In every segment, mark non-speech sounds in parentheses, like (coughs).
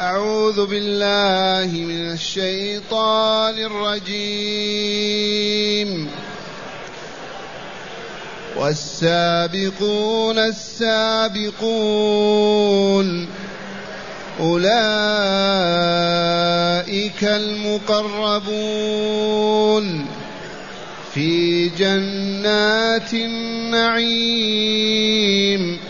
أعوذ بالله من الشيطان الرجيم. والسابقون السابقون أولئك المقربون. في جنات النعيم.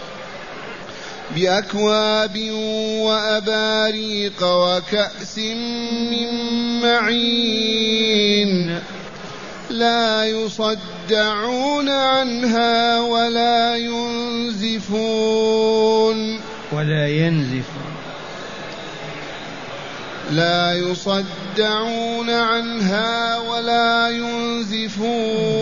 بأكواب وأباريق وكأس من معين. لا يصدعون عنها ولا ينزفون. ولا ينزفون. لا يصدعون عنها ولا ينزفون.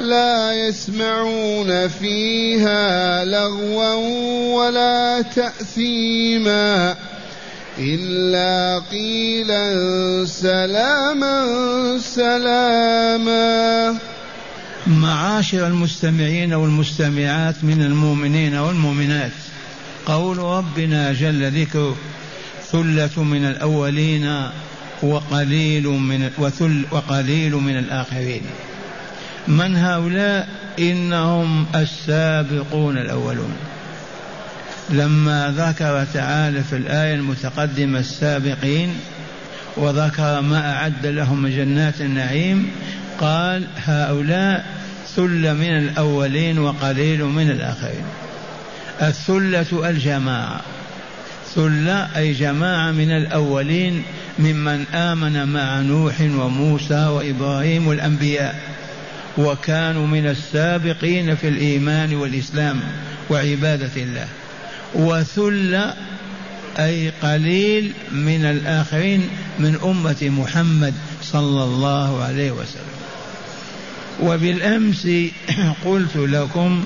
لا يسمعون فيها لغوا ولا تأثيما إلا قيلا سلاما سلاما. معاشر المستمعين والمستمعات من المؤمنين والمؤمنات قول ربنا جل ذكره ثلة من الأولين وقليل من وثل وقليل من الآخرين. من هؤلاء إنهم السابقون الأولون. لما ذكر تعالى في الآية المتقدمة السابقين وذكر ما أعد لهم من جنات النعيم قال هؤلاء ثل من الأولين وقليل من الآخرين. الثلة الجماعة. ثلة أي جماعة من الأولين ممن آمن مع نوح وموسى وإبراهيم والأنبياء. وكانوا من السابقين في الإيمان والإسلام وعبادة الله. وثل أي قليل من الآخرين من أمة محمد صلى الله عليه وسلم. وبالأمس (clears throat) قلت لكم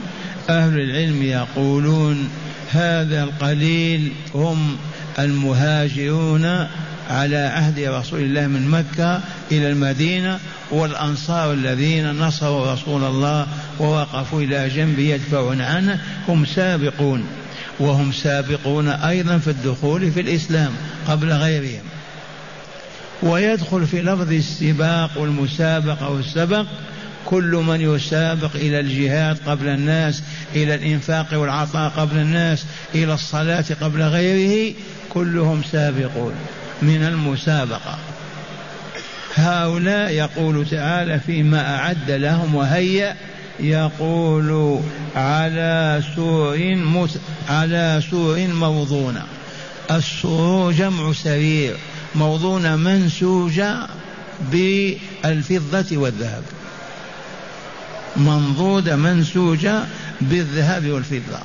أهل العلم يقولون هذا القليل هم المهاجرون على عهد رسول الله من مكة إلى المدينة والأنصار الذين نصروا رسول الله ووقفوا إلى جنبه يدفعون عنه هم سابقون وهم سابقون أيضا في الدخول في الإسلام قبل غيرهم. ويدخل في لفظ السباق والمسابقة والسبق كل من يسابق إلى الجهاد قبل الناس إلى الإنفاق والعطاء قبل الناس إلى الصلاة قبل غيره كلهم سابقون. من المسابقة. هؤلاء يقول تعالى فيما أعد لهم وهيأ يقول على سور مت... على سرر موضونة السرر جمع سرير موضونة منسوجة بالفضة والذهب. منضودة منسوجة بالذهب والفضة.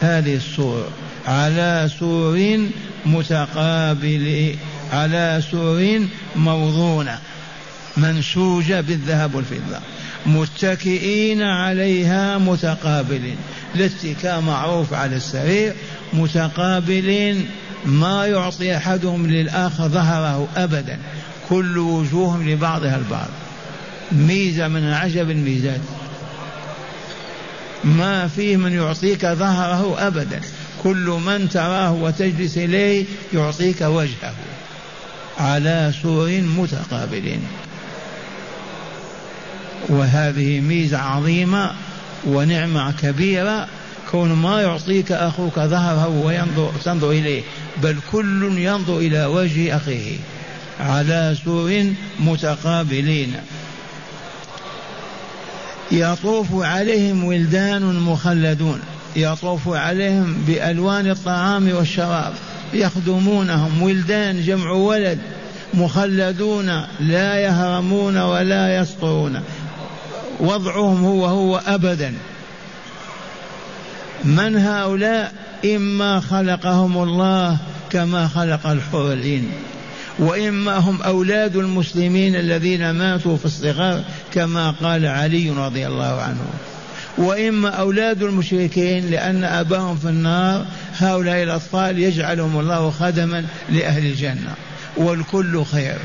هذه السور على سرر متقابل على سرر موضونة منسوجة بالذهب والفضة متكئين عليها متقابلين. الاتكاء معروف على السرير متقابلين ما يعطي أحدهم للآخر ظهره ابدا كل وجوههم لبعضها البعض. ميزة من عجب الميزات. ما فيه من يعطيك ظهره ابدا. كل من تراه وتجلس إليه يعطيك وجهه. على سور متقابلين. وهذه ميزة عظيمة ونعمة كبيرة. كون ما يعطيك أخوك ظهره وينظر تنظر إليه بل كل ينظر إلى وجه أخيه. على سور متقابلين. يطوف عليهم ولدان مخلدون يطوف عليهم بألوان الطعام والشراب يخدمونهم. ولدان جمع ولد مخلدون لا يهرمون ولا يسطرون. وضعهم هو هو أبدا. من هؤلاء؟ إما خلقهم الله كما خلق الحور العين وإما هم أولاد المسلمين الذين ماتوا في الصغار كما قال علي رضي الله عنه. وإما أولاد المشركين لأن أباهم في النار هؤلاء الأطفال يجعلهم الله خدما لأهل الجنة. والكل خير.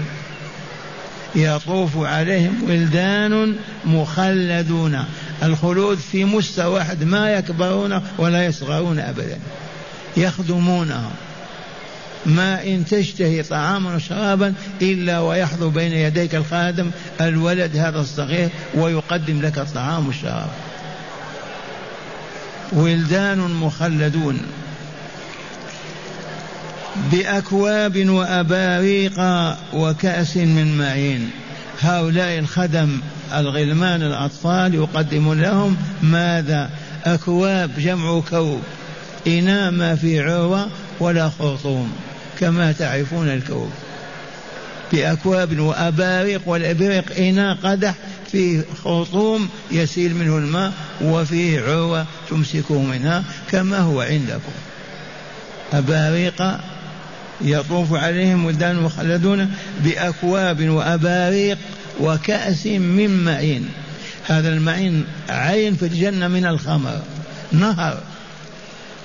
يطوف عليهم ولدان مخلدون. الخلود في مستوى واحد ما يكبرون ولا يصغرون أبدا. يخدمونهم. ما إن تشتهي طعاما وشرابا إلا ويحضر بين يديك الخادم الولد هذا الصغير ويقدم لك الطعام والشراب. ولدان مخلدون. بأكواب وأباريق وكأس من معين. هؤلاء الخدم الغلمان الأطفال يقدم لهم ماذا؟ أكواب جمع كوب. إناء ما في عروة ولا خرطوم. كما تعرفون الكوب. بأكواب وأباريق والإبريق إناء قدح فيه خرطوم يسيل منه الماء وفيه عروة تمسكه منها كما هو عندكم. أباريق يطوف عليهم ولدان مخلدون بأكواب وأباريق وكأس من معين هذا المعين عين في الجنة من الخمر. نهر.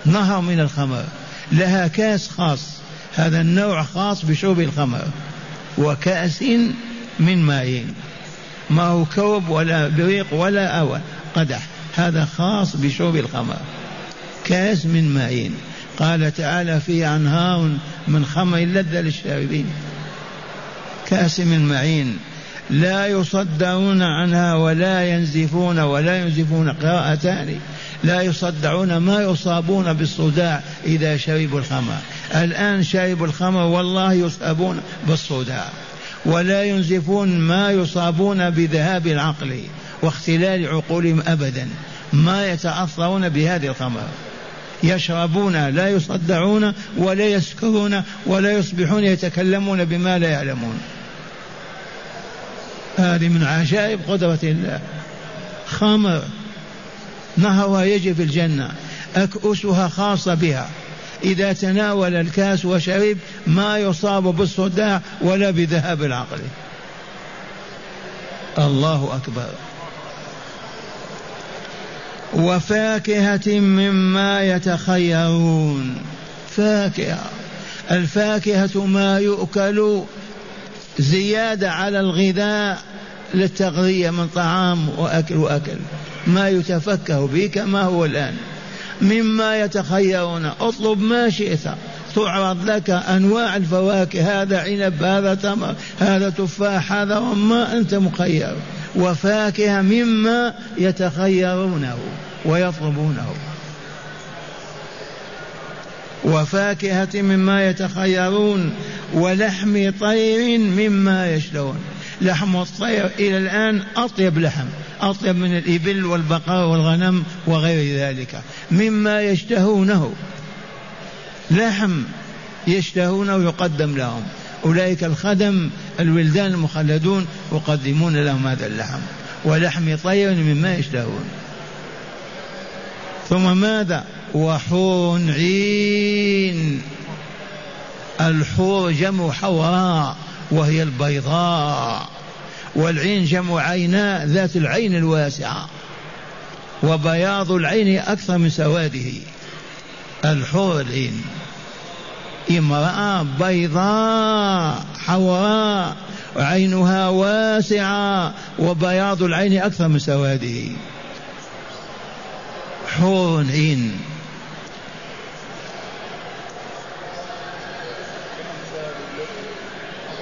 نهر من الخمر. لها كاس خاص. هذا النوع خاص بشرب الخمر وكأس من معين ما هو كوب ولا بريق ولا أول قدح. هذا خاص بشرب الخمر. كأس من معين قال تعالى فيه أنهار من خمر لذة للشاربين. كأس من معين لا يصدعون عنها ولا ينزفون ولا ينزفون قراءتان. لا يصدعون ما يصابون بالصداع إذا شربوا الخمر. الآن شربوا الخمر والله يصابون بالصداع ولا ينزفون ما يصابون بذهاب العقل واختلال عقولهم أبدا. ما يتأثرون بهذه الخمر. يشربون لا يصدعون ولا يسكرون ولا يصبحون يتكلمون بما لا يعلمون. هذه من عجائب قدرة الله. خمر نهرها يجري في الجنة؟ أكؤسها خاصة بها. إذا تناول الكاس وشرب ما يصاب بالصداع ولا بذهاب العقل. الله أكبر. وفاكهة مما يتخيرون. فاكهة. الفاكهة ما يؤكل زيادة على الغذاء للتغذية من طعام وأكل وأكل. ما يتفكه به كما هو الآن. مما يتخيرون. اطلب ما شئت. تعرض لك أنواع الفواكه. هذا عنب هذا تمر هذا تفاح هذا رمان أنت مخير. وفاكهه مما يتخيرونه ويطلبونه. وفاكهة مما يتخيرون ولحم طير مما يشتهون. لحم الطير إلى الآن أطيب لحم. أطيب من الإبل والبقر والغنم وغير ذلك مما يشتهونه. لحم يشتهونه يقدم لهم. أولئك الخدم الولدان المخلدون يقدمون لهم هذا اللحم. ولحم طير مما يشتهون. ثم ماذا؟ وحور عين. الحور جمع حوراء وهي البيضاء. والعين جمع عيناء ذات العين الواسعة. وبياض العين أكثر من سواده. الحور العين. امرأة بيضاء حوراء عينها واسعة وبياض العين أكثر من سواده. حور عين.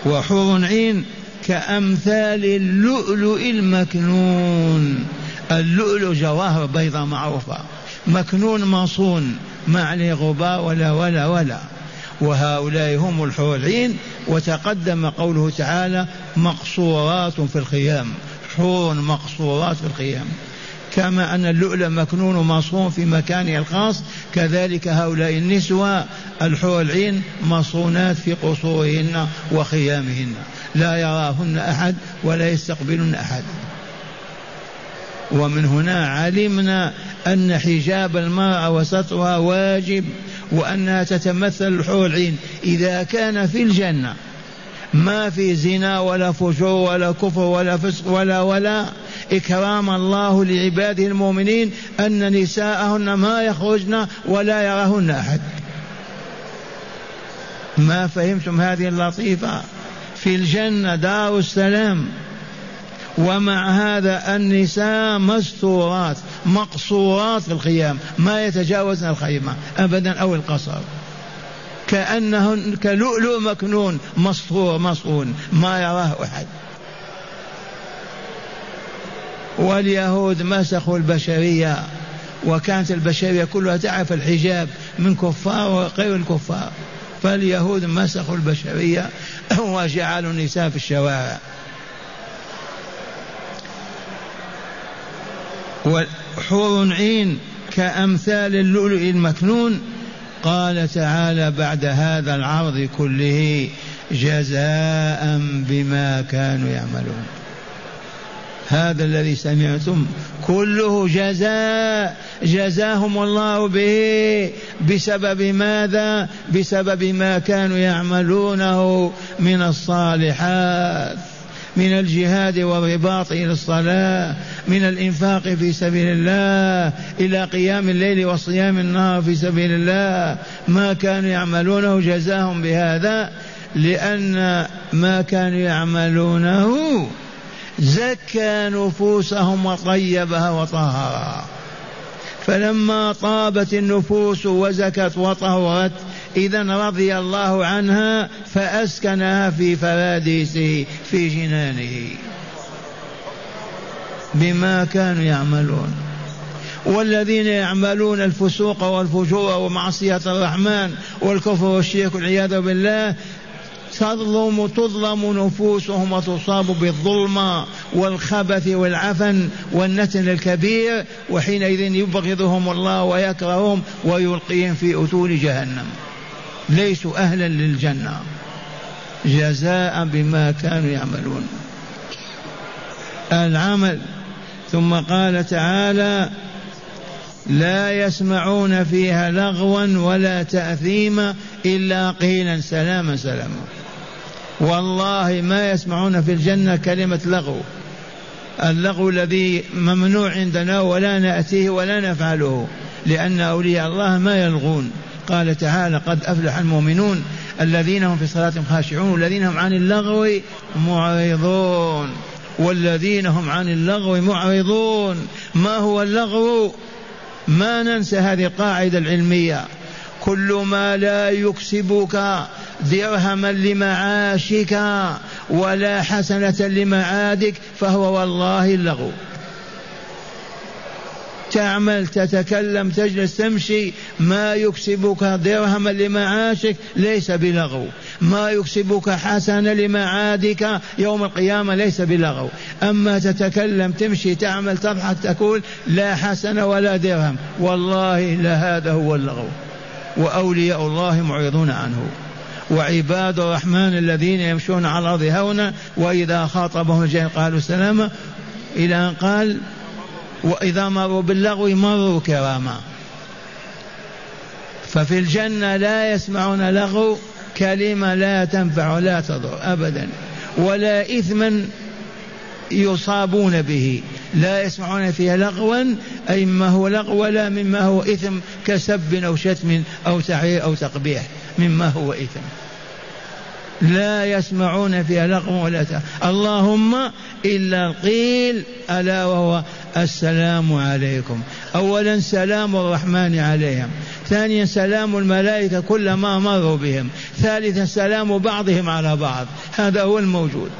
وحور عين كأمثال اللؤلؤ المكنون. اللؤلؤ جواهر بيضاء معروفة. مكنون مصون. ما عليه غبار ولا ولا ولا. وهؤلاء هم الحور العين وتقدم قوله تعالى مقصورات في الخيام. حور مقصورات في الخيام. كما أن اللؤلؤ مكنون مصون في مكانه الخاص كذلك هؤلاء النسوة الحور العين مصونات في قصورهن وخيامهن. لا يراهن أحد ولا يستقبلن أحد. ومن هنا علمنا أن حجاب المرأة وسترها واجب وأنها تتمثل الحور العين إذا كان في الجنة ما في زنا ولا فجور ولا كفر ولا فسق ولا ولا إكرام الله لعباده المؤمنين أن نساءهن ما يخرجن ولا يراهن أحد. ما فهمتم هذه اللطيفة؟ في الجنة دار السلام. ومع هذا النساء مستورات مقصورات في الخيام ما يتجاوزن الخيمة أبدا أو القصر. كأنهن كلؤلؤ مكنون مصفور مصون ما يراه أحد. واليهود مسخوا البشرية وكانت البشرية كلها تعرف الحجاب من كفار وغير الكفار. فاليهود مسخوا البشرية (coughs) وجعلوا النساء في الشوارع. وحور عين كأمثال اللؤلؤ المكنون. قال تعالى بعد هذا العرض كله جزاء بما كانوا يعملون. هذا الذي سمعتم. كله جزاء. جزاهم الله به. بسبب ماذا؟ بسبب ما كانوا يعملونه من الصالحات. من الجهاد والرباط إلى الصلاة. من الإنفاق في سبيل الله. إلى قيام الليل وصيام النهار في سبيل الله. ما كانوا يعملونه جزاهم بهذا. لأن ما كانوا يعملونه زكى نفوسهم وطيبها وطهرها. فلما طابت النفوس وزكت وطهرت إذا رضي الله عنها فأسكنها في فراديسه في جنانه. بما كانوا يعملون. والذين يعملون الفسوق والفجور ومعصية الرحمن والكفر والشرك والعياذ بالله تظلم تظلم نفوسهم وتصاب بالظلم والخبث والعفن والنتن الكبير وحينئذ يبغضهم الله ويكرههم ويلقيهم في أتون جهنم. ليسوا أهلا للجنة. جزاء بما كانوا يعملون. العمل. ثم قال تعالى لا يسمعون فيها لغوا ولا تأثيما إلا قيلا سلاما سلاما. والله ما يسمعون في الجنة كلمة لغو. اللغو الذي ممنوع عندنا ولا نأتيه ولا نفعله لأن أولياء الله ما يلغون. قال تعالى قد أفلح المؤمنون الذين هم في صلاتهم خاشعون والذين هم عن اللغو معرضون. والذين هم عن اللغو معرضون. ما هو اللغو؟ ما ننسى هذه القاعدة العلمية. كل ما لا يكسبك درهما لمعاشك ولا حسنة لمعادك فهو والله اللغو. تعمل تتكلم تجلس تمشي ما يكسبك درهما لمعاشك ليس بلغو. ما يكسبك حسنة لمعادك يوم القيامة ليس بلغو. أما تتكلم تمشي تعمل تضحك تقول لا حسنة ولا درهم والله لهذا هو اللغو. وأولياء الله معرضون عنه. وعباد الرحمن الذين يمشون على الأرض هونا وإذا خاطبهم الجاهل قالوا سلاما إلى أن قال وإذا مروا باللغو مروا كراما. ففي الجنة لا يسمعون لغو كلمة لا تنفع ولا تضر أبدا ولا إثما يصابون به. لا يسمعون فيها لغوا أي مما هو لغو ولا مما هو إثم كسب أو شتم أو تعير أو تقبيح. مما هو إثم لا يسمعون فيها لغوا ولا تعير اللهم إلا القيل ألا وهو السلام عليكم. أولا سلام الرحمن عليهم. ثانيا سلام الملائكة كلما مروا بهم. ثالثا سلام بعضهم على بعض. هذا هو الموجود.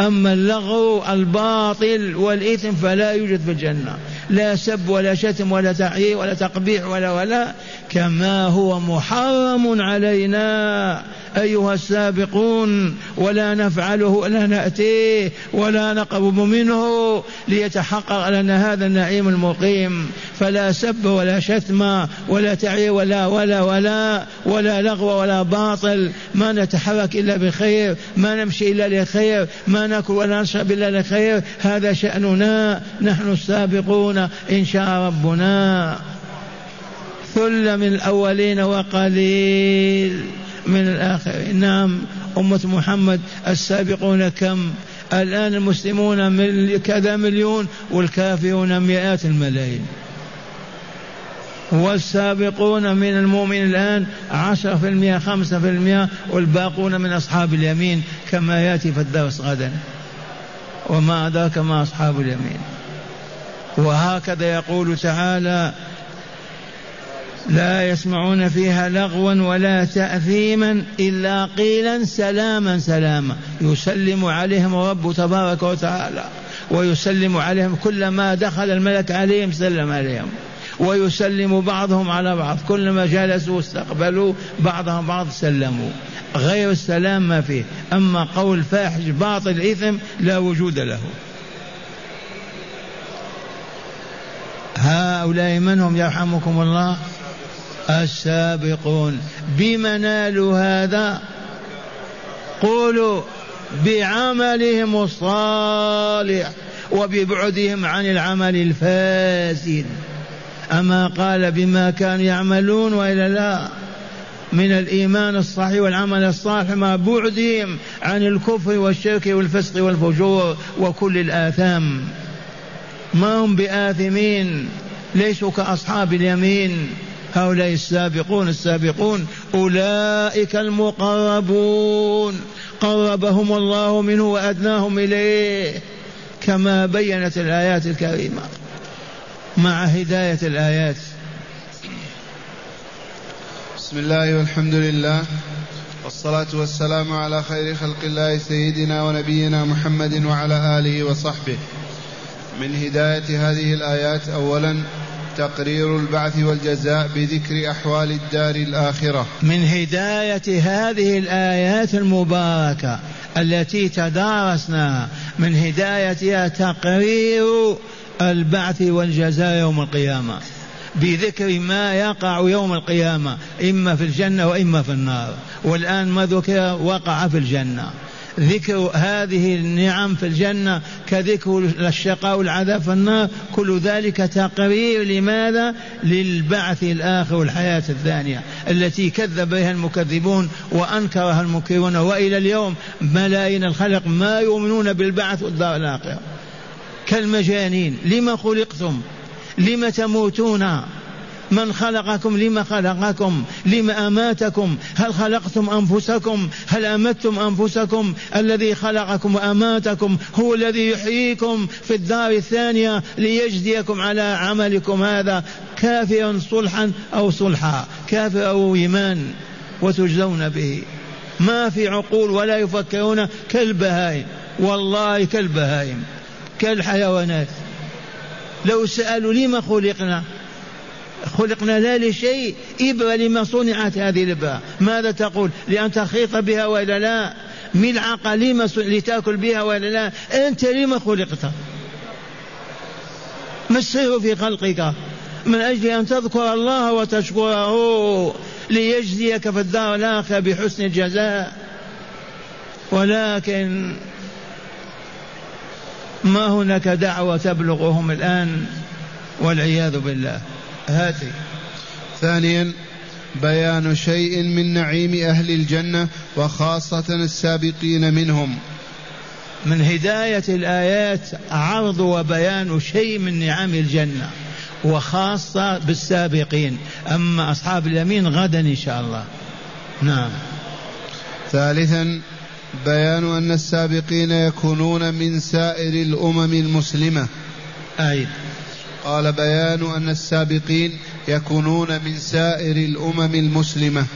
أما اللغو الباطل والإثم فلا يوجد في الجنة. لا سب ولا شتم ولا تعيير ولا تقبيح ولا ولا كما هو محرم علينا. أيها السابقون ولا نفعله ولا نأتيه ولا نقرب منه ليتحقق لنا هذا النعيم المقيم. فلا سب ولا شتم ولا تعيير ولا ولا ولا ولا لغو ولا باطل. ما نتحرك إلا بخير ما نمشي إلا لخير ما نأكل ولا نشرب إلا لخير. هذا شأننا نحن السابقون إن شاء ربنا. ثل من الأولين وقليل. من الآخرين نعم أمة محمد السابقون كم؟ الآن المسلمون من كذا مليون والكافرون مئات الملايين. والسابقون من المؤمن الآن عشرة في المئة خمسة في المئة والباقون من أصحاب اليمين كما يأتي في الدرس غدا. وما أدراك ما أصحاب اليمين. وهكذا يقول تعالى لا يسمعون فيها لغوا ولا تأثيما إلا قيلا سلاما سلاما. يسلم عليهم رب تبارك وتعالى ويسلم عليهم كلما دخل الملك عليهم سلم عليهم. ويسلم بعضهم على بعض كلما جلسوا استقبلوا بعضهم بعض سلموا. غير السلام ما فيه. أما قول فاحش باطل إثم لا وجود له. هؤلاء من هم يرحمكم الله؟ السابقون. بما نالوا هذا قولوا بعملهم الصالح وببعدهم عن العمل الفاسد. أما قال بما كانوا يعملون وإلا لا من الإيمان الصحيح والعمل الصالح مع بعدهم عن الكفر والشرك والفسق والفجور وكل الآثام. ما هم بآثمين؟ ليسوا كأصحاب اليمين. هؤلاء السابقون السابقون أولئك المقربون. قربهم الله منه وأدناهم إليه كما بينت الآيات الكريمة مع هداية الآيات. بسم الله والحمد لله والصلاة والسلام على خير خلق الله سيدنا ونبينا محمد وعلى آله وصحبه. من هداية هذه الآيات أولا تقرير البعث والجزاء بذكر أحوال الدار الآخرة. من هداية هذه الآيات المباركة التي تدارسناها من هدايتها تقرير البعث والجزاء يوم القيامة. بذكر ما يقع يوم القيامة إما في الجنة وإما في النار. والآن ما ذكر وقع في الجنة. ذكر هذه النعم في الجنة كذكر الشقاء والعذاب في النار كل ذلك تقرير لماذا؟ للبعث الآخر والحياة الثانية التي كذب بها المكذبون وأنكرها المنكرون وإلى اليوم ملايين الخلق ما يؤمنون بالبعث والدار الآخرة. كالمجانين لما خلقتم؟ لم تموتون؟ من خلقكم؟ لما خلقكم؟ لما أماتكم؟ هل خلقتم أنفسكم؟ هل أمتم أنفسكم؟ الذي خلقكم وأماتكم هو الذي يحييكم في الدار الثانية ليجزيكم على عملكم هذا. كافرا صلحا أو صلحا. كافر أو إيمان وتجزون به. ما في عقول ولا يفكرون كالبهائم. والله كالبهائم. كالحيوانات. لو سألوا لما خلقنا؟ خلقنا لا لشيء. إبرة لما صنعت هذه الإبرة. ماذا تقول؟ لأن تخيط بها ولا لا. ملعقة لما لتأكل بها ولا لا. أنت لما خلقت؟ ما السر في خلقك؟ من أجل أن تذكر الله وتشكره ليجزيك في الدار الآخرة بحسن الجزاء. ولكن ما هناك دعوة تبلغهم الآن والعياذ بالله. هاتي. ثانيا بيان شيء من نعيم أهل الجنة وخاصة السابقين منهم. من هداية الآيات عرض وبيان شيء من نعم الجنة وخاصة بالسابقين. أما أصحاب اليمين غدا إن شاء الله. نعم. ثالثا بيان أن السابقين يكونون من سائر الأمم المسلمة. أي. قال بيان أن السابقين يكونون من سائر الأمم المسلمة.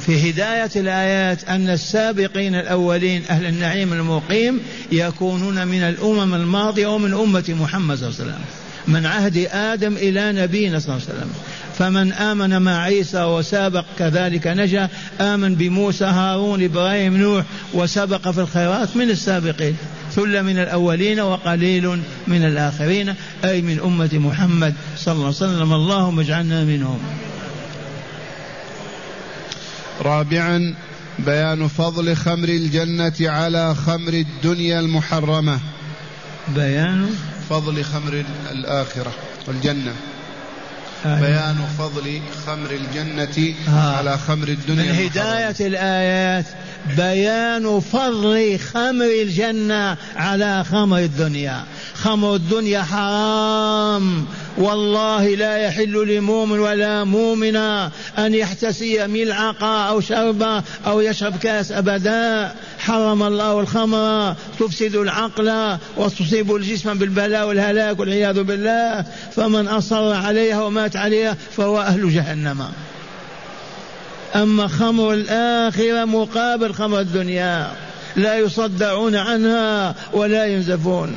في هداية الآيات أن السابقين الأولين أهل النعيم المقيم يكونون من الأمم الماضية ومن أمة محمد صلى الله عليه وسلم. من عهد آدم إلى نبينا صلى الله عليه وسلم. فمن آمن مع عيسى وسابق كذلك نجا آمن بموسى هارون إبراهيم نوح وسبق في الخيرات من السابقين. ثل من الأولين وقليل من الآخرين أي من أمة محمد صلى الله عليه وسلم. اللهم اجعلنا منهم. رابعا بيان فضل خمر الجنة على خمر الدنيا المحرمة. بيان فضل خمر الآخرة والجنة. آه. بيان فضل خمر الجنة آه. على خمر الدنيا من هداية الآيات. بيان فضل خمر الجنة على خمر الدنيا. خمر الدنيا حرام. والله لا يحل لمؤمن ولا مؤمنة أن يحتسي ملعقة أو شربة أو يشرب كاس أبدا. حرم الله الخمر تفسد العقل وتصيب الجسم بالبلاء والهلاك والعياذ بالله. فمن أصر عليها ومات عليها فهو أهل جهنم. أما خمر الآخرة مقابل خمر الدنيا. لا يصدعون عنها ولا ينزفون.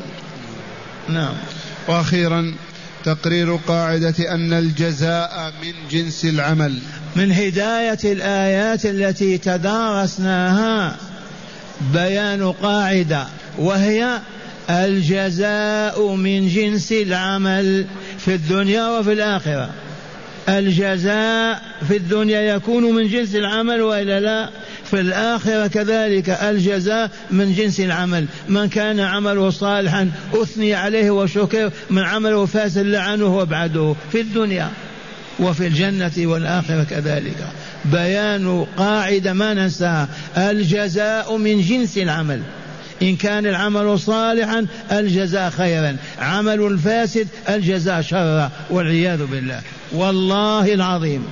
نعم. وأخيرا تقرير قاعدة أن الجزاء من جنس العمل. من هداية الآيات التي تدارسناها بيان قاعدة وهي الجزاء من جنس العمل في الدنيا وفي الآخرة. الجزاء في الدنيا يكون من جنس العمل وإلا لا؟ في الآخرة كذلك الجزاء من جنس العمل. من كان عمله صالحا أثني عليه وشكر من عمله فاسد لعنه وأبعده. في الدنيا وفي الجنة والآخرة كذلك. بيان قاعدة ما ننساها. الجزاء من جنس العمل. إن كان العمل صالحا الجزاء خيرا. عمل الفاسد الجزاء شرا والعياذ بالله. والله العظيم.